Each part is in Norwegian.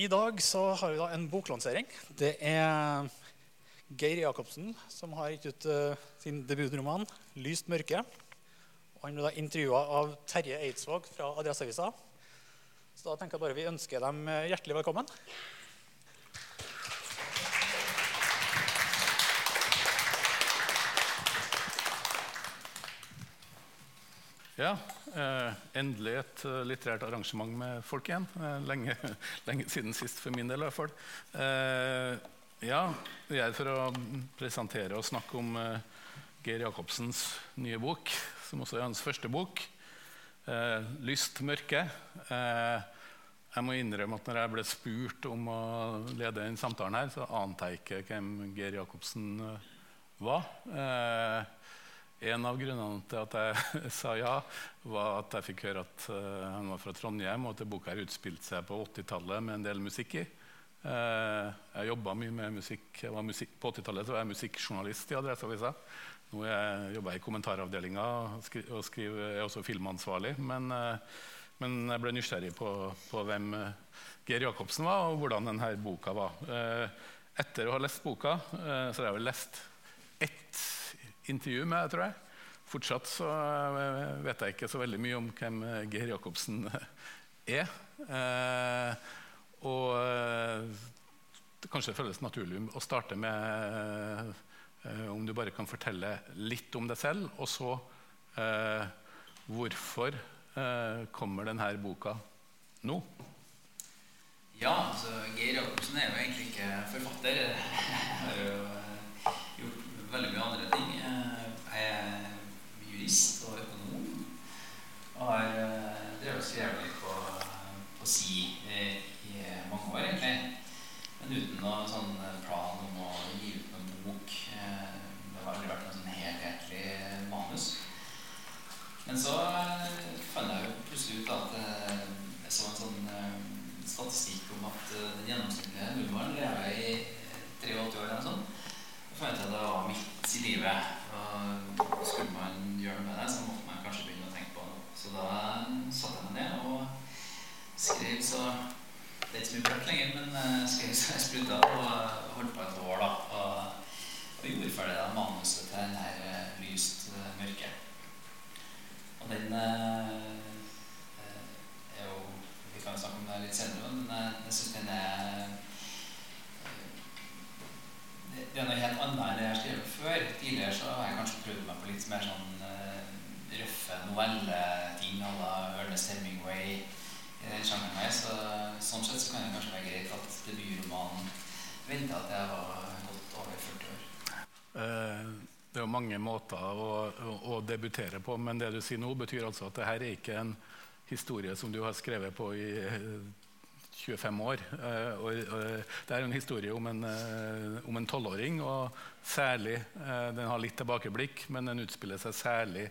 I dag så har vi da en boklansering. Det er Geir Jacobsen som har gitt ut uh, sin debutroman 'Lyst mørke'. Og han ble da intervjua av Terje Eidsvåg fra Adresseavisa. Så da tenker jeg bare vi ønsker dem eh, hjertelig velkommen. Ja, eh, endelig et uh, litterært arrangement med folk igjen. Eh, lenge, lenge, siden sist, for min del i hvert fall. Eh, ja, vi er for å presentere og snakke om eh, Geir Jacobsens nye bok, som også er hans første bok. Eh, 'Lyst mørke'. jeg må innrømme at når jeg ble spurt om å lede denne samtalen, her, så ante jeg ikke hvem Geir Jacobsen var. Eh, en av grunnene til at jeg sa ja, var at jeg fikk høre at uh, han var fra Trondheim, og at boka her utspilte seg på 80-tallet med en del musikk i. Uh, jeg jobba mye med musikk. musikk på 80-tallet var jeg musikkjournalist i Adresseavisa. Nå jobber jeg i kommentaravdelinga og, skri og skriver, er også filmansvarlig. Men, uh, men, jeg ble nysgjerrig på, på hvem Geir Jacobsen var, og hvordan denne boka var. etter å ha lest boka så har jeg vel lest ett intervju med, tror jeg. Fortsatt så eh, vet jeg ikke så veldig mye om hvem eh, Geir Jacobsen eh, er. Eh, og det kanskje føles naturlig å starte med eh, om du bare kan fortelle litt om deg selv, og så eh, hvorfor kommer denne boka nå? Ja, altså Geir Jacobsen er jo egentlig ikke forfatter. Jeg har jo gjort veldig mye andre ting. Jeg er jurist og økonom. Og har eh, drevet skrevet litt på, på si i, i, mange år, egentlig. Men uten noen sånn plan om å gi ut noen bok. Eh, det har aldri vært noe sånn helhetlig manus. Men så eh, fant jeg jo plutselig ut at jeg så en sånn statistikk om at den gjennomsnittlige nordmannen lever i 83 år eller noe sånt fant jeg at det var midt i livet. Og skulle man gjøre noe med det, så måtte man kanskje begynne å tenke på det. Så da satte jeg meg ned og skrev så Det er ikke så mye bløtt lenger, men uh, skrev så jeg sprudda og holdt på et år, da. Og, og gjorde ferdig da manuset til den her uh, Lyst uh, mørke. Og den er jo Vi kan snakke om det litt senere, men jeg syns den er det er noe helt annet enn det jeg har skrevet før. Tidligere så har jeg kanskje prøvd meg på litt mer sånn røffe novelleting à la Ernest Hemingway i den sjangeren her. Så, sånn sett så kan det kanskje være greit at debutromanen venta at jeg var godt over 40 år. Uh, det er jo mange måter å, å, å, debutere på, men det du sier nå, betyr altså at dette er ikke en historie som du har skrevet på i 25 år. Eh, og, det er en historie om en, eh, om en tolvåring. Og særlig eh, Den har litt tilbakeblikk, men den utspiller seg særlig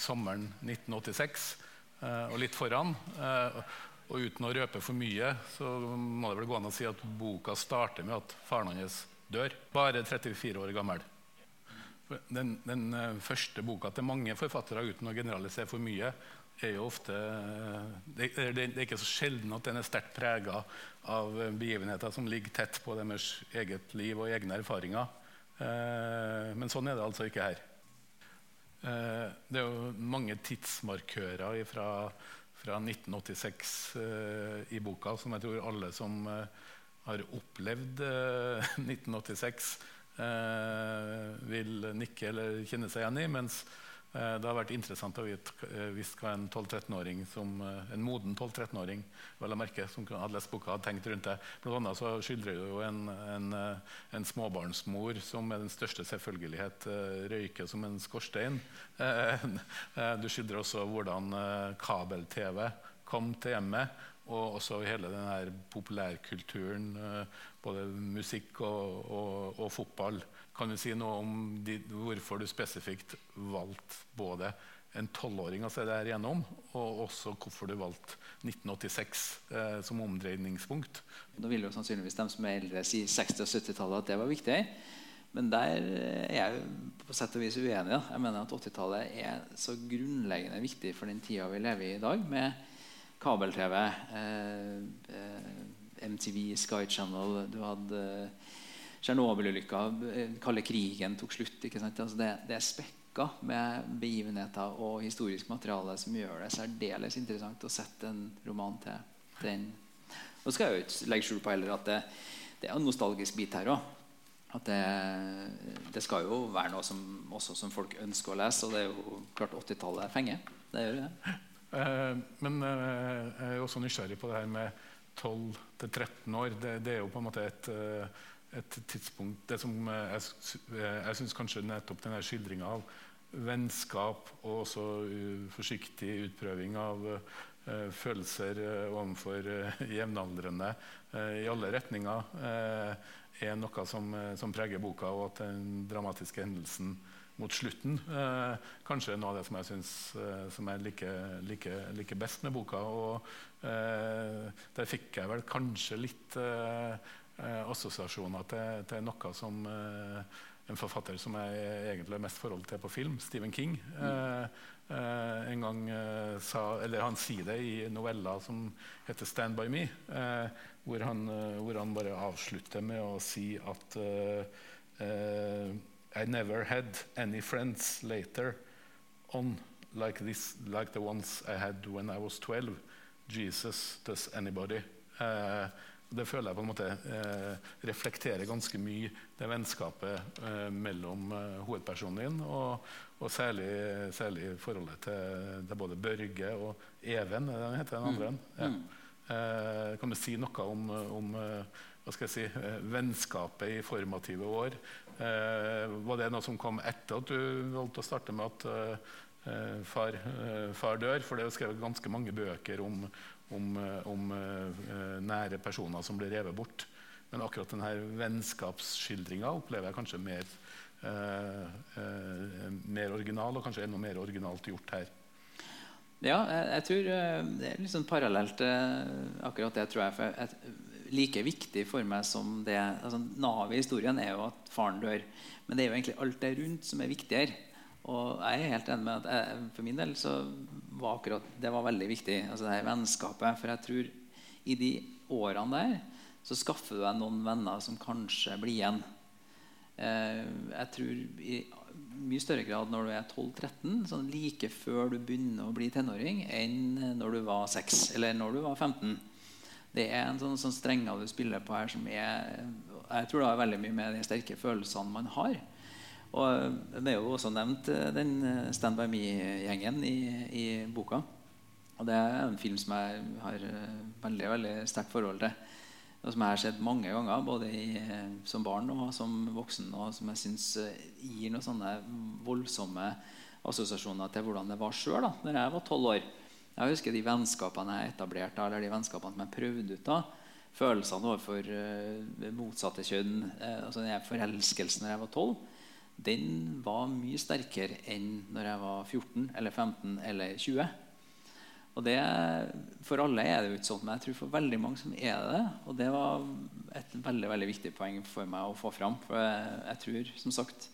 sommeren 1986 og litt foran. Og uten å røpe for mye så må det vel gå an å si at boka starter med at faren hans dør. Bare 34 år gammel. Den, den, første boka til mange forfattere, uten å generalisere for mye, er jo ofte det, det, det, er ikke så sjelden at den er sterkt prega av begivenheter som ligger tett på deres eget liv og egne erfaringer. Eh, men sånn er det altså ikke her. Eh, det er jo mange tidsmarkører fra, fra 1986 eh, i boka som jeg tror alle som eh, har opplevd 1986, eh, eh, vil nikke eller kjenne seg igjen i. mens det har vært interessant å vite eh, hva en, 12-13-åring eh, en moden 12-13-åring som hadde lest boka, hadde tenkt rundt det. Blant annet så skildrer jo en, en, en, småbarnsmor som med den største selvfølgelighet røyker som en skorstein. Du skildrer også hvordan kabel-TV kom til hjemmet. Og også hele denne populærkulturen, både musikk og, og, og fotball. Kan du si noe om de, hvorfor du spesifikt valgte både en tolvåring å se det her igjennom, og også hvorfor du valgte 1986 eh, som omdreiningspunkt? Nå vil jo sannsynligvis de som er eldre, si 60- og 70-tallet at det var viktig. Men der er jeg på sett og vis uenig. Da. Jeg mener at 80-tallet er så grunnleggende viktig for den tida vi lever i i dag, med kabel-TV. Eh, eh, MTV, Sky Channel, du hadde Tsjernobyl-ulykka, kalde krigen tok slutt. Altså det, det, er spekka med begivenheter og historisk materiale som gjør det særdeles interessant å sette en roman til den. Nå skal jeg jo ikke legge skjul på heller at det, det er en nostalgisk bit her òg at det, det, skal jo være noe som, som folk ønsker å lese. Og det er jo klart 80-tallet fenger. Det gjør det. Eh, men eh, jeg er også nysgjerrig på det her med 12-13 år. Det, det, er jo på en måte et, eh, et tidspunkt Det som jeg, jeg syns kanskje nettopp denne skildringa av vennskap og også forsiktig utprøving av uh, følelser uh, overfor uh, jevnaldrende i alle retninger er noe som, eh, som, preger boka, og at den dramatiske hendelsen mot slutten eh, kanskje er noe av det som jeg synes eh, som jeg liker, like, like best med boka. Og eh, der fikk jeg vel kanskje litt eh, eh, assosiasjoner til, til, noe som en forfatter som jeg egentlig har mest forhold til på film, Stephen King, Uh, en gang eh, sa, eller Han sier det i novella som heter 'Stand by Me', eh, hvor, han, hvor, han, bare avslutter med å si at I never had any friends later on like, this, like the ones I had when I was 12. Jesus, does anybody? Det føler jeg på en måte eh, reflekterer ganske mye det vennskapet eh, mellom eh, hovedpersonen din, og, og særlig, særlig, forholdet til, til, både Børge og Even, den heter den andre? Mm. Ja. Mm. Eh, kan du si noe om, om eh, hva skal jeg si, eh, vennskapet i formative år? var det noe som kom etter at du valgte å starte med at far, far, dør? For det er skrevet ganske mange bøker om, om, eh, om uh, nære personer som blir revet bort. Men akkurat denne vennskapsskildringa opplever jeg kanskje mer, uh, uh, mer original, og kanskje enda mer originalt gjort her. Ja, jeg, jeg tror det er litt sånn parallelt akkurat det. tror jeg, for jeg, Like viktig for meg som det altså, Navet i historien er jo at faren dør. Men det er jo egentlig alt det rundt som er viktigere. Og jeg er helt enig med at jeg, for min del så var akkurat det var veldig viktig. altså det her vennskapet, For jeg tror i de årene der så skaffer du deg noen venner som kanskje blir igjen. Eh, jeg tror i mye større grad når du er 12-13, sånn like før du begynner å bli tenåring, enn når du var 6 eller når du var 15. Det er en sånn, sånn strenger du spiller på her som er Jeg tror det har veldig mye med de sterke følelsene man har. Og Det er jo også nevnt eh, den eh, Stand by Me-gjengen i, i, boka. Og Det er en film som jeg har eh, veldig veldig sterkt forhold til. Og som jeg har sett mange ganger, både i, som barn og som voksen. Og som jeg syns gir noen sånne voldsomme assosiasjoner til hvordan det var sjøl da når jeg var tolv år. Jeg husker de vennskapene jeg etablerte, eller de vennskapene som jeg prøvde ut av. Følelsene overfor motsatte kjønn. Altså den forelskelsen når jeg var tolv den var mye sterkere enn når jeg var 14 eller 15 eller 20. Og det, For alle er det jo ikke sånn, men jeg tror for veldig mange som er det. Og det var et veldig veldig viktig poeng for meg å få fram. For jeg, tror som sagt,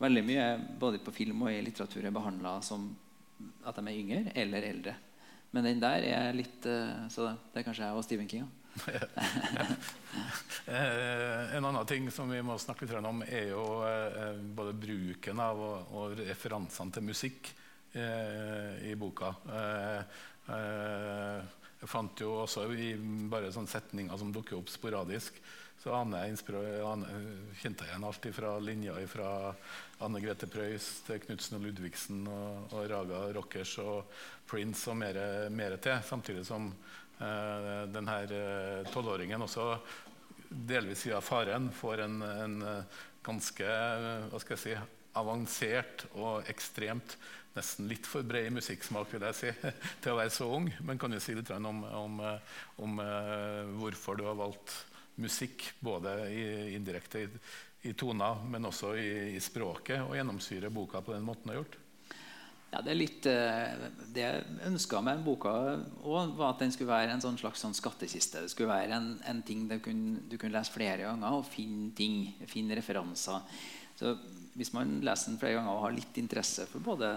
veldig mye både på film og i litteratur er behandla som at de er yngre eller eldre. Men den der er litt eh, Så det er kanskje jeg og Stephen King. Ja. Eh, en annen ting som vi må snakke litt om, er jo eh, både bruken av og, referansene til musikk eh, i boka. jeg fant jo også i bare sånne setninger som dukker opp sporadisk, så aner jeg, kjente jeg igjen alt fra linja fra Anne Grete Preus til Knutsen og Ludvigsen og, og Raga Rockers og Prince og mer til. Samtidig som denne eh, tolvåringen også delvis via faren får en, en eh, ganske si, avansert og ekstremt nesten litt for bred musikksmak vil jeg si, til å være så ung. Men kan du si litt om, om, om hvorfor du har valgt musikk, både i, indirekte i, i toner, men også i, i språket, og gjennomsyre boka på den måten du har gjort? Ja, Det er litt eh, det jeg ønska med boka òg, var at den skulle være en sånn slags sånn skattkiste. Det skulle være en, en ting kunne, du kunne, lese flere ganger og finne ting, finne referanser. Så Hvis man leser den flere ganger og har litt interesse for både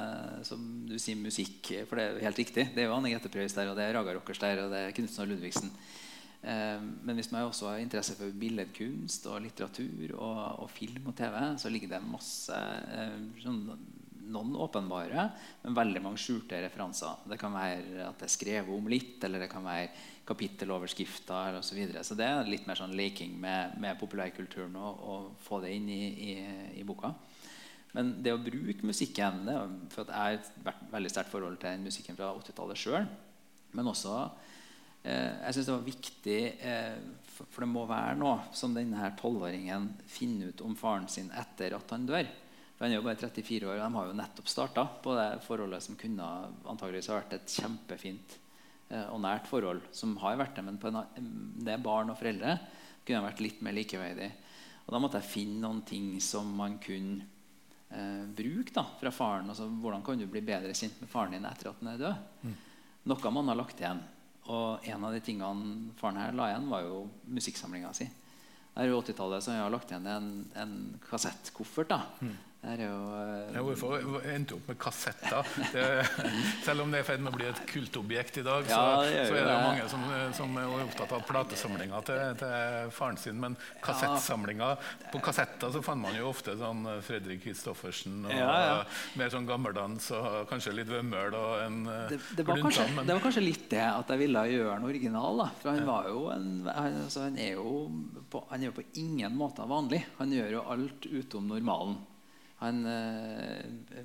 som du sier, musikk For det er jo helt riktig. Det er jo Anne Grete Preus der, og det er Raga Rockers der, og det er Knutsen og Ludvigsen. Eh, men hvis man også har interesse for billedkunst og litteratur og, og film og TV, så ligger det masse eh, sånn, noen åpenbare, men veldig mange skjulte referanser. Det kan være at det er skrevet om litt, eller det kan være kapitteloverskrifter osv. Så, så det er litt mer sånn leking med, med populærkulturen og, og, få det inn i, i, i, boka. Men det å bruke musikken det for Jeg har et veldig sterkt forhold til den musikken fra 80-tallet sjøl. Men også eh, jeg synes det var viktig eh, for, for, det må være noe som denne tolvåringen finner ut om faren sin etter at han dør. For han er jo bare 34 år, og de har jo nettopp starta på det forholdet som kunne antageligvis ha vært et kjempefint eh, og nært forhold. Som har vært det, men på en, det barn og foreldre kunne vært litt mer likeverdig. Og Da måtte jeg finne noen ting som man kunne eh, bruke da, fra faren. Altså, hvordan kan du bli bedre kjent med faren din etter at han er død? Mm. Noe man har lagt igjen. Og en av de tingene faren her la igjen, var jo musikksamlinga si. er i 80-tallet har jeg lagt igjen en, en kassettkoffert. da, mm jo, uh, ja, hvorfor endte opp med kassetter? Det, selv om det er i ferd med å bli et kultobjekt i dag, ja, så, så, er det mange som, som, er opptatt av platesamlinga til, til, faren sin. Men kassettsamlinga På kassetter så fant man jo ofte sånn Fredrik Kristoffersen og ja, mer sånn gammeldans og kanskje litt vømmøl og en det, det, var kanskje, men... det var kanskje litt det at jeg ville gjøre en original. Da. For han, var jo en, altså, han, er jo på, han er jo på ingen måte vanlig. Han gjør jo alt utom normalen. Han, eh,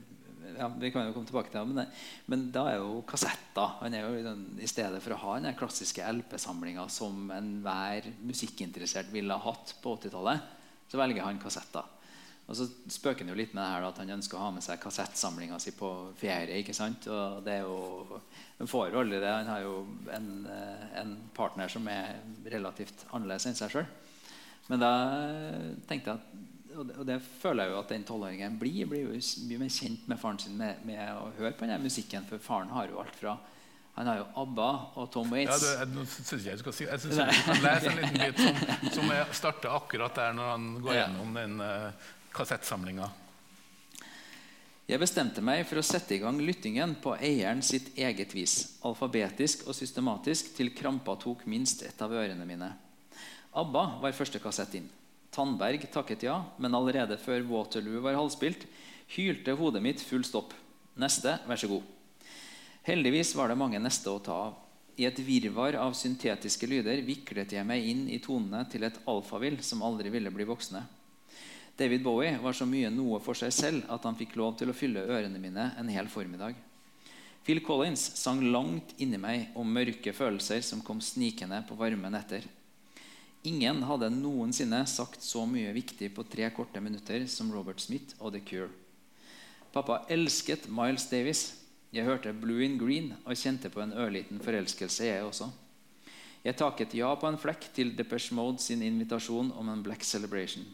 ja, vi kan jo komme tilbake til det, men, men da er jo kassetter. Han er jo I stedet for å ha den klassiske LP-samlinga som enhver musikkinteressert ville ha hatt på 80-tallet, så velger han kassetter. Og så spøker han jo litt med det her at han ønsker å ha med seg kassettsamlinga si på ferie. ikke sant? Og det er jo, Han får jo aldri det. Han har jo en, eh, en partner som er relativt annerledes enn seg sjøl. Men da tenkte jeg at og det, og det, føler jeg jo at den tolvåringen blir. blir jo mye mer kjent med faren sin med, med å høre på denne musikken. For faren har jo alt fra han har jo ABBA og Tom Waits. Ja, det, jeg synes jeg skal si Jeg synes jeg kan lese en liten bit som, som starter akkurat der når han går gjennom den uh, kassettsamlinga. Jeg bestemte meg for å sette i gang lyttingen på eieren sitt eget vis. Alfabetisk og systematisk til krampa tok minst ett av ørene mine. ABBA var første kassett inn. Tandberg takket ja, men allerede før Waterloo var halvspilt, hylte hodet mitt full stopp. Neste, vær så god. Heldigvis var det mange neste å ta av. I et virvar av syntetiske lyder viklet jeg meg inn i tonene til et alfavill som aldri ville bli voksne. David Bowie var så mye noe for seg selv at han fikk lov til å fylle ørene mine en hel formiddag. Phil Collins sang langt inni meg om mørke følelser som kom snikende på varme netter. Ingen hadde noensinne sagt så mye viktig på tre korte minutter som Robert Smith og The Cure. Pappa elsket Miles Davis. Jeg hørte Blue in Green og kjente på en ørliten forelskelse, jeg også. Jeg takket ja på en flekk til Depeche Mode sin invitasjon om en Black Celebration.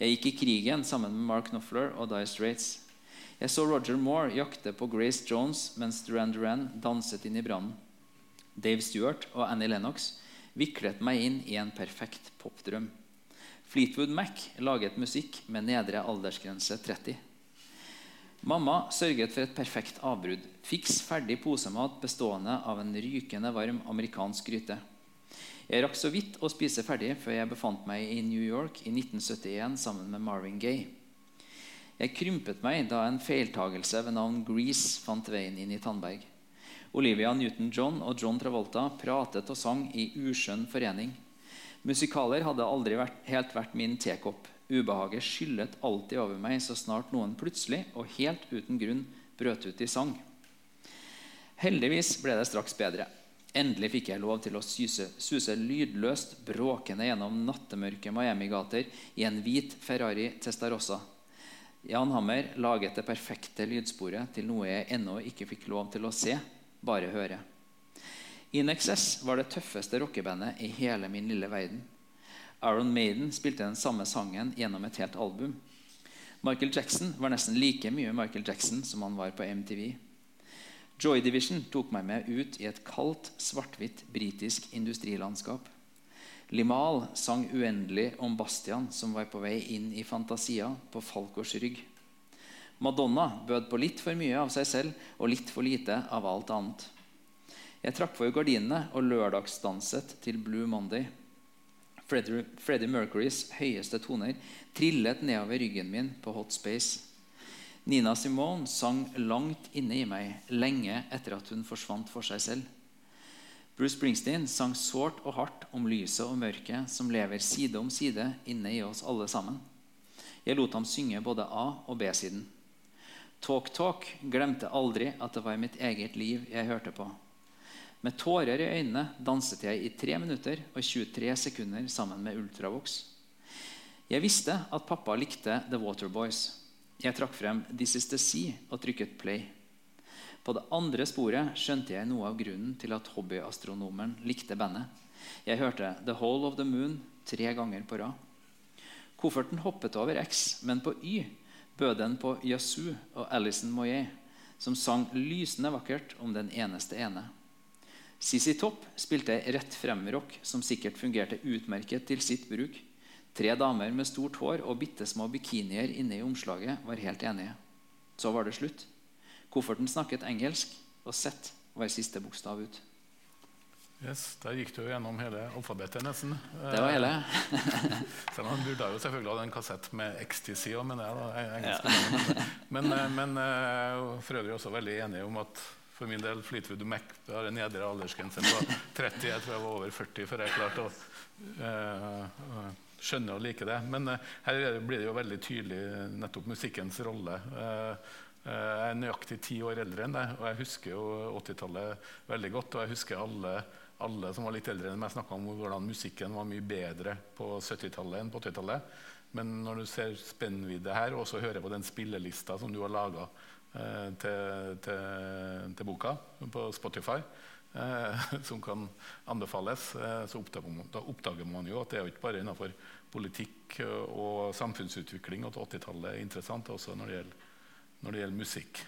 Jeg gikk i krigen sammen med Mark Knopfler og Dye Straits. Jeg så Roger Moore jakte på Grace Jones mens Duran Duran danset inn i brannen. Dave Stewart og Annie Lennox viklet meg inn i en perfekt popdrøm. Fleetwood Mac laget musikk med nedre aldersgrense 30. Mamma sørget for et perfekt avbrudd. Fiks ferdig posemat bestående av en rykende varm amerikansk gryte. Jeg rakk så vidt å spise ferdig før jeg befant meg i New York i 1971 sammen med Marvin Gaye. Jeg krympet meg da en feiltagelse ved navn Grease fant veien inn i Tandberg. Olivia Newton-John og John Travolta pratet og sang i uskjønn forening. Musikaler hadde aldri vært, helt vært min tekopp. Ubehaget skyllet alltid over meg så snart noen plutselig og helt uten grunn brøt ut i sang. Heldigvis ble det straks bedre. Endelig fikk jeg lov til å suse, suse lydløst bråkende gjennom nattemørke Miami-gater i en hvit Ferrari Testarossa. Jan Hammer laget det perfekte lydsporet til noe jeg ennå ikke fikk lov til å se bare høre. In Excess var det tøffeste rockebandet i hele min lille verden. Aaron Maiden spilte den samme sangen gjennom et helt album. Michael Jackson var nesten like mye Michael Jackson som han var på MTV. Joy Division tok meg med ut i et kaldt, svart-hvitt britisk industrilandskap. Limal sang uendelig om Bastian som var på vei inn i Fantasia på Falkors rygg. Madonna bød på litt for mye av seg selv og litt for lite av alt annet. Jeg trakk for gardinene og lørdagsdanset til Blue Monday. Freddie, Mercurys høyeste toner trillet nedover ryggen min på Hot Space. Nina Simone sang langt inne i meg lenge etter at hun forsvant for seg selv. Bruce Springsteen sang sårt og hardt om lyset og mørket som lever side om side inne i oss alle sammen. Jeg lot ham synge både A- og B-siden. Talk Talk glemte aldri at det var i mitt eget liv jeg hørte på. Med tårer i øynene danset jeg i 3 minutter og 23 sekunder sammen med Ultravox. Jeg visste at pappa likte The Waterboys. Jeg trakk frem This Is The Sea og trykket play. På det andre sporet skjønte jeg noe av grunnen til at hobbyastronomen likte bandet. Jeg hørte The Hole of the Moon tre ganger på rad. Kofferten hoppet over X, men på Y bød den på Yasu og Alison Moyet, som sang lysende vakkert om den eneste ene. CC Topp spilte rett frem-rock som sikkert fungerte utmerket til sitt bruk. Tre damer med stort hår og bitte små bikinier inne i omslaget var helt enige. Så var det slutt. Kofferten snakket engelsk, og Z var siste bokstav ut. Yes, Der gikk du gjennom hele alfabetet, nesten. Det var hele. Så man burde jo selvfølgelig hatt en kassett med ecstasy òg, jeg. da, engelsk. Men, eh, men eh, for øvrig også veldig enig om at for min del Fleetwood Mac har en nedre aldersgrense på 30. Jeg tror jeg var over 40 før jeg klarte å uh, skjønne og like det. Men uh, her blir det jo veldig tydelig nettopp musikkens rolle. Uh, jeg er nøyaktig ti år eldre enn deg, og jeg husker jo 80-tallet veldig godt. Og jeg husker alle, alle som var litt eldre enn meg, snakka om hvordan musikken var mye bedre på 70-tallet enn på 80-tallet. Men når du ser spennvidde her, og også hører på den spillelista som du har laga eh, til, til, til, boka på Spotify, eh, som kan anbefales, eh, så oppdager man, da oppdager man jo at det er jo ikke bare innenfor politikk og samfunnsutvikling at 80-tallet er interessant, også når det gjelder når det gjelder musikk.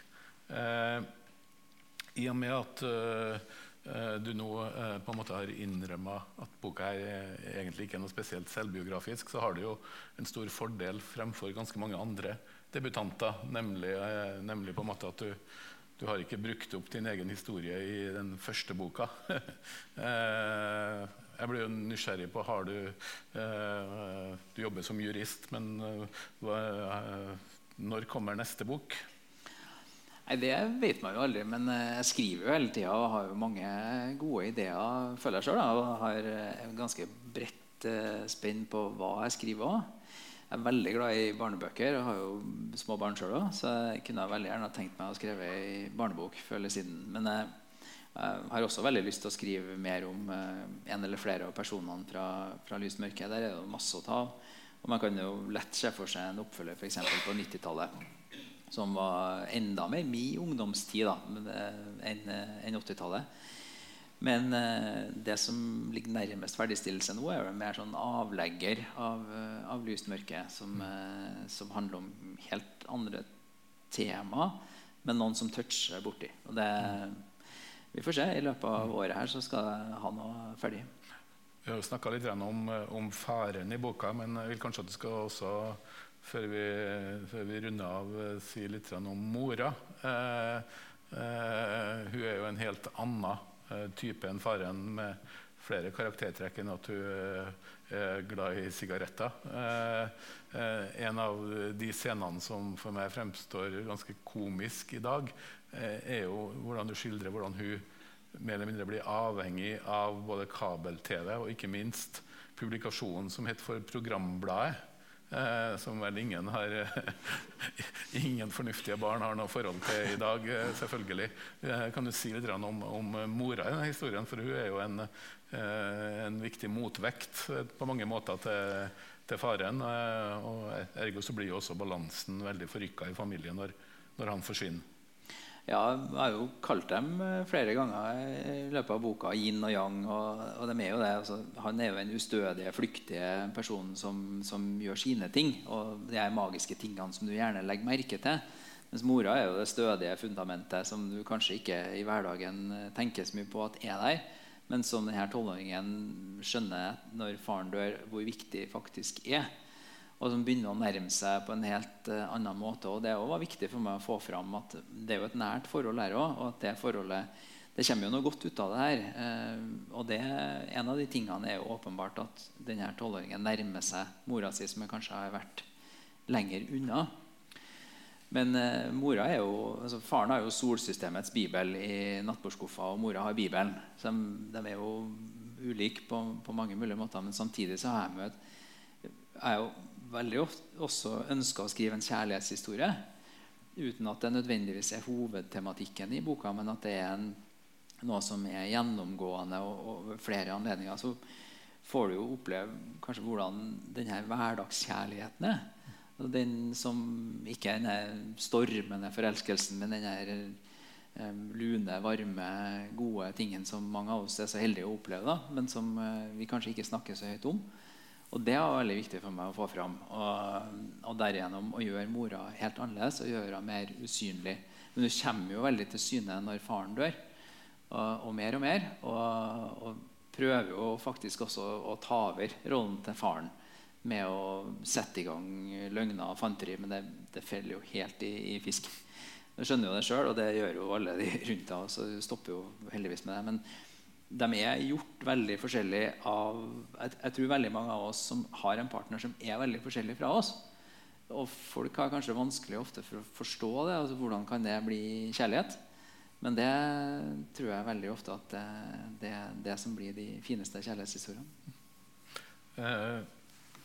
Eh, I og med at eh, du nå eh, på en måte har innrømma at boka er egentlig ikke er noe spesielt selvbiografisk, så har du jo en stor fordel fremfor ganske mange andre debutanter, nemlig, eh, nemlig på en måte at du, du har ikke brukt opp din egen historie i den første boka. Eh, jeg blir jo nysgjerrig på har du, eh, du jobber som jurist, men når kommer neste bok? Nei, Det vet man jo aldri, men jeg skriver jo hele tida og har jo mange gode ideer. føler jeg selv, da, Og har et ganske bredt spenn på hva jeg skriver òg. Jeg er veldig glad i barnebøker og har jo små barn sjøl òg. Så jeg kunne veldig gjerne tenkt meg å skrive ei barnebok før eller siden. Men jeg, har også veldig lyst til å skrive mer om en eller flere av personene fra, fra Lyst mørke. Der er det masse å ta av. Og man kan jo lett se for seg en oppfølger eksempel, på 90-tallet som var enda mer min ungdomstid da, enn en 80-tallet. Men eh, det som ligger nærmest ferdigstillelse nå, er jo mer sånn avlegger av, av lyst mørke, som, eh, som, handler om helt andre tema, men noen som toucher borti. Og det, vi får se. I løpet av året her så skal jeg ha noe ferdig. Vi har snakka litt om, om, faren i boka, men jeg vil kanskje at du skal også, før vi, før vi runder av, si litt om mora. Eh, eh, hun er jo en helt annen type enn faren, med flere karaktertrekk enn at hun er glad i sigaretter. Eh, en av de scenene som for meg fremstår ganske komisk i dag, er jo hvordan du skildrer hvordan hun mer eller mindre blir avhengig av både kabel-TV og ikke minst publikasjonen som het for Programbladet. Eh, som vel ingen, har, ingen fornuftige barn har noe forhold til i dag. Eh, selvfølgelig. Eh, kan du si litt om, om, mora i denne historien? For hun er jo en, eh, en viktig motvekt på mange måter til, til faren. Eh, og Ergo så blir jo også balansen veldig forrykka i familien når, når han forsvinner. Ja, jeg har jo kalt dem eh, flere ganger i løpet av boka yin og yang. Og, og de er jo det, altså, han er jo en ustødige, flyktige person som, som, gjør sine ting. Og de er magiske tingene som du gjerne legger merke til. Mens mora er jo det stødige fundamentet som du kanskje ikke i hverdagen eh, tenker så mye på at er der. Men som denne tolvåringen skjønner når faren dør, hvor viktig faktisk er og som begynner å nærme seg på en helt uh, annen måte. Og Det var viktig for meg å få fram at det er jo et nært forhold her òg. Og at det forholdet det kommer jo noe godt ut av det her. Eh, og det, en av de tingene er jo åpenbart at denne tolvåringen nærmer seg mora si, som kanskje har vært lenger unna. Men eh, mora er jo, altså faren har jo solsystemets bibel i nattbordskuffa, og mora har Bibelen. Så de, de er jo ulike på, på, mange mulige måter, men samtidig så har jeg, møtt, jo veldig ofte også ønsker å skrive en kjærlighetshistorie. Uten at det nødvendigvis er hovedtematikken i boka, men at det er en, noe som er gjennomgående og, og flere anledninger. Så får du jo oppleve kanskje hvordan denne hverdagskjærligheten er. Den som ikke er denne stormende forelskelsen, men denne lune, varme, gode tingen som mange av oss er så heldige å oppleve, da, men som uh, vi kanskje ikke snakker så høyt om. Og det var veldig viktig for meg å få fram. Og, og derigjennom å gjøre mora helt annerledes og gjøre henne mer usynlig. Men hun kommer jo veldig til syne når faren dør. Og, og mer og mer. Og, og, prøver jo faktisk også å ta over rollen til faren med å sette i gang løgner og fanteri, men det, det faller jo helt i, i fisk. Du skjønner jo det sjøl, og det gjør jo alle de rundt deg. Så stopper jo heldigvis med det. Men de er gjort veldig forskjellig av jeg, jeg, tror veldig mange av oss som har en partner som er veldig forskjellig fra oss. Og folk har kanskje vanskelig ofte for å forstå det. altså Hvordan kan det bli kjærlighet? Men det tror jeg veldig ofte at det, det er det som blir de fineste kjærlighetshistoriene. Eh,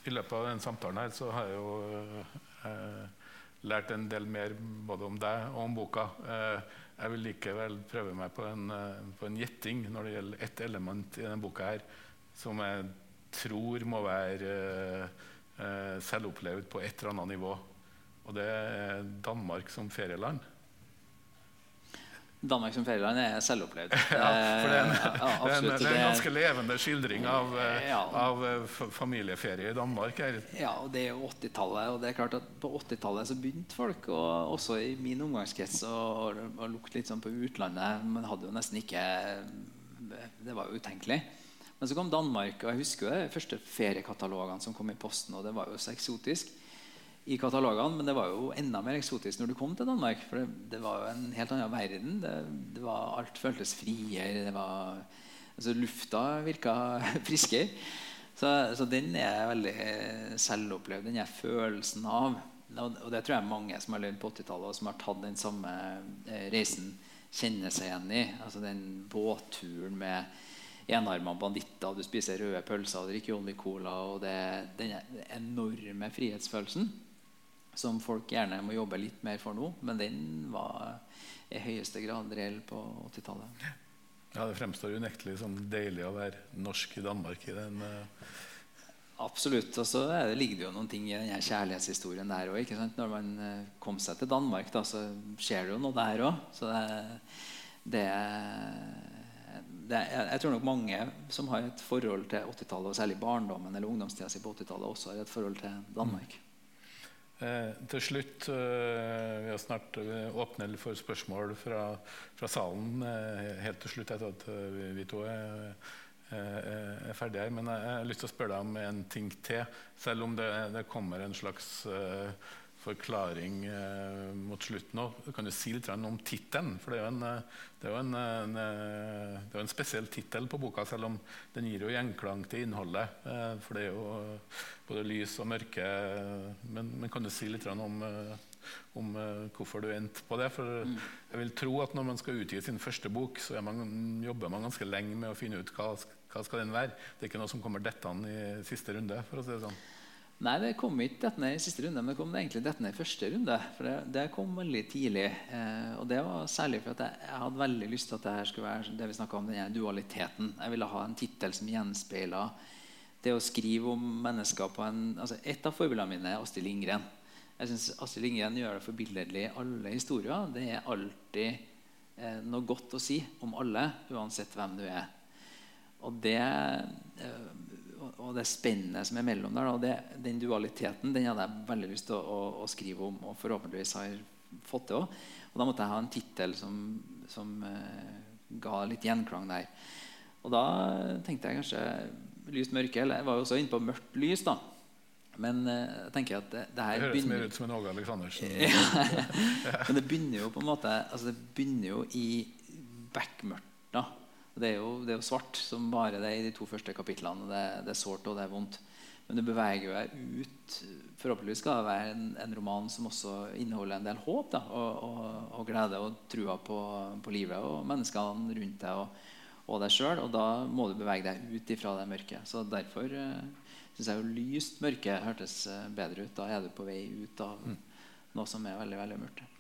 i løpet av den samtalen her så har jeg jo eh, lært en del mer både om deg og om boka. Eh, jeg vil likevel prøve meg på en, eh, på en gjetting når det gjelder ett element i denne boka her som jeg tror må være eh, selvopplevd på et eller annet nivå. Og det er Danmark som ferieland. Danmark som ferieland er selvopplevd. ja, for det er, en, ja, en, det er en, ganske levende skildring av, eh, ja. av eh, familieferie i Danmark. Her. Ja, og det er jo 80-tallet. Og det er klart at på 80-tallet så begynte folk, og også i min omgangskrets, å lukte litt sånn på utlandet. Men hadde jo nesten ikke Det var jo utenkelig. Men så kom Danmark, og jeg husker jo de første feriekatalogene som kom i posten, og det var jo så eksotisk i katalogene, men det var jo enda mer eksotisk når du kom til Danmark. For det, det var jo en helt annen verden. Det, det var, alt føltes friere. Var, altså lufta virka friskere. Så, så, den er veldig selvopplevd, den er følelsen av. Og det tror jeg mange som har levd på 80-tallet og som har tatt den samme eh, reisen, kjenner seg igjen i. Altså den båtturen med enarma banditter, du spiser røde pølser og drikker Olmi Cola. Og det, den enorme frihetsfølelsen som folk gjerne må jobbe litt mer for nå. Men den var i høyeste grad reell på 80-tallet. Ja, Det fremstår unektelig som deilig å være norsk i Danmark. i den... Uh... Absolutt. Og så ligger det jo noen ting i den kjærlighetshistorien der òg. Når man uh, kom seg til Danmark, da, så skjer det jo noe der òg. Så det, det, det jeg tror nok mange som har et forhold til 80-tallet, og særlig barndommen eller ungdomstida si på 80-tallet, også har et forhold til Danmark. Mm. Eh, til slutt eh, Vi har snart eh, åpnet for spørsmål fra, fra, salen eh, helt til slutt etter at eh, vi, vi to er, er ferdige her. Men jeg, jeg, har lyst til å spørre deg om en ting til. Selv om det, det kommer en slags eh, forklaring eh, mot slutten òg. Kan du si litt om tittelen? For det er jo en, eh, det er jo en, en, eh, det er en spesiell tittel på boka, selv om den gir jo gjenklang til innholdet. Eh, for det er jo eh, både lys og mørke. Men, men kan du si litt om, om hvorfor du endte på det? For mm. jeg vil tro at når man skal utgi sin første bok, så man, jobber man ganske lenge med å finne ut hva, hva skal den være. Det er ikke noe som kommer dettende i siste runde. for å si det sånn. Nei, det kom ikke dette ned i siste runde, men det kom egentlig dette ned i første runde. For det, det kom veldig tidlig. Eh, og det var særlig for at jeg, jeg, hadde veldig lyst til at det her skulle være det vi om, denne dualiteten. Jeg ville ha en tittel som gjenspeila det å skrive om mennesker på en altså Et av forbildene mine er Astrid Lindgren. Jeg synes Astrid Lindgren gjør det forbilledlig i alle historier. Det er alltid eh, noe godt å si om alle, uansett hvem du er. Og det eh, og det spennet som er mellom der, det, den dualiteten den hadde jeg veldig lyst til å, å, å skrive om. Og forhåpentligvis har jeg fått det òg. Og da måtte jeg ha en tittel som, som uh, ga litt gjenklang der. Og da tenkte jeg kanskje lyst mørke. Eller jeg var jo også inne på mørkt lys. da men uh, jeg tenker at det, det her Det høres mer ut som en Åge Aleksandersen. Men det begynner jo på en måte altså Det begynner jo i bekmørkt da. Det er, jo, det er jo svart som bare det i de to første kapitlene. Det, det er sårt og det er vondt. Men du beveger deg ut. Forhåpentligvis skal det være en, en, roman som også inneholder en del håp da, og, og, og glede og trua på, på, livet og menneskene rundt deg og, og deg sjøl. Og da må du bevege deg ut ifra det mørket. Så derfor uh, syns jeg jo lyst mørke hørtes eh, bedre ut. Da er du på vei ut av mm. noe som er veldig, veldig mørkt.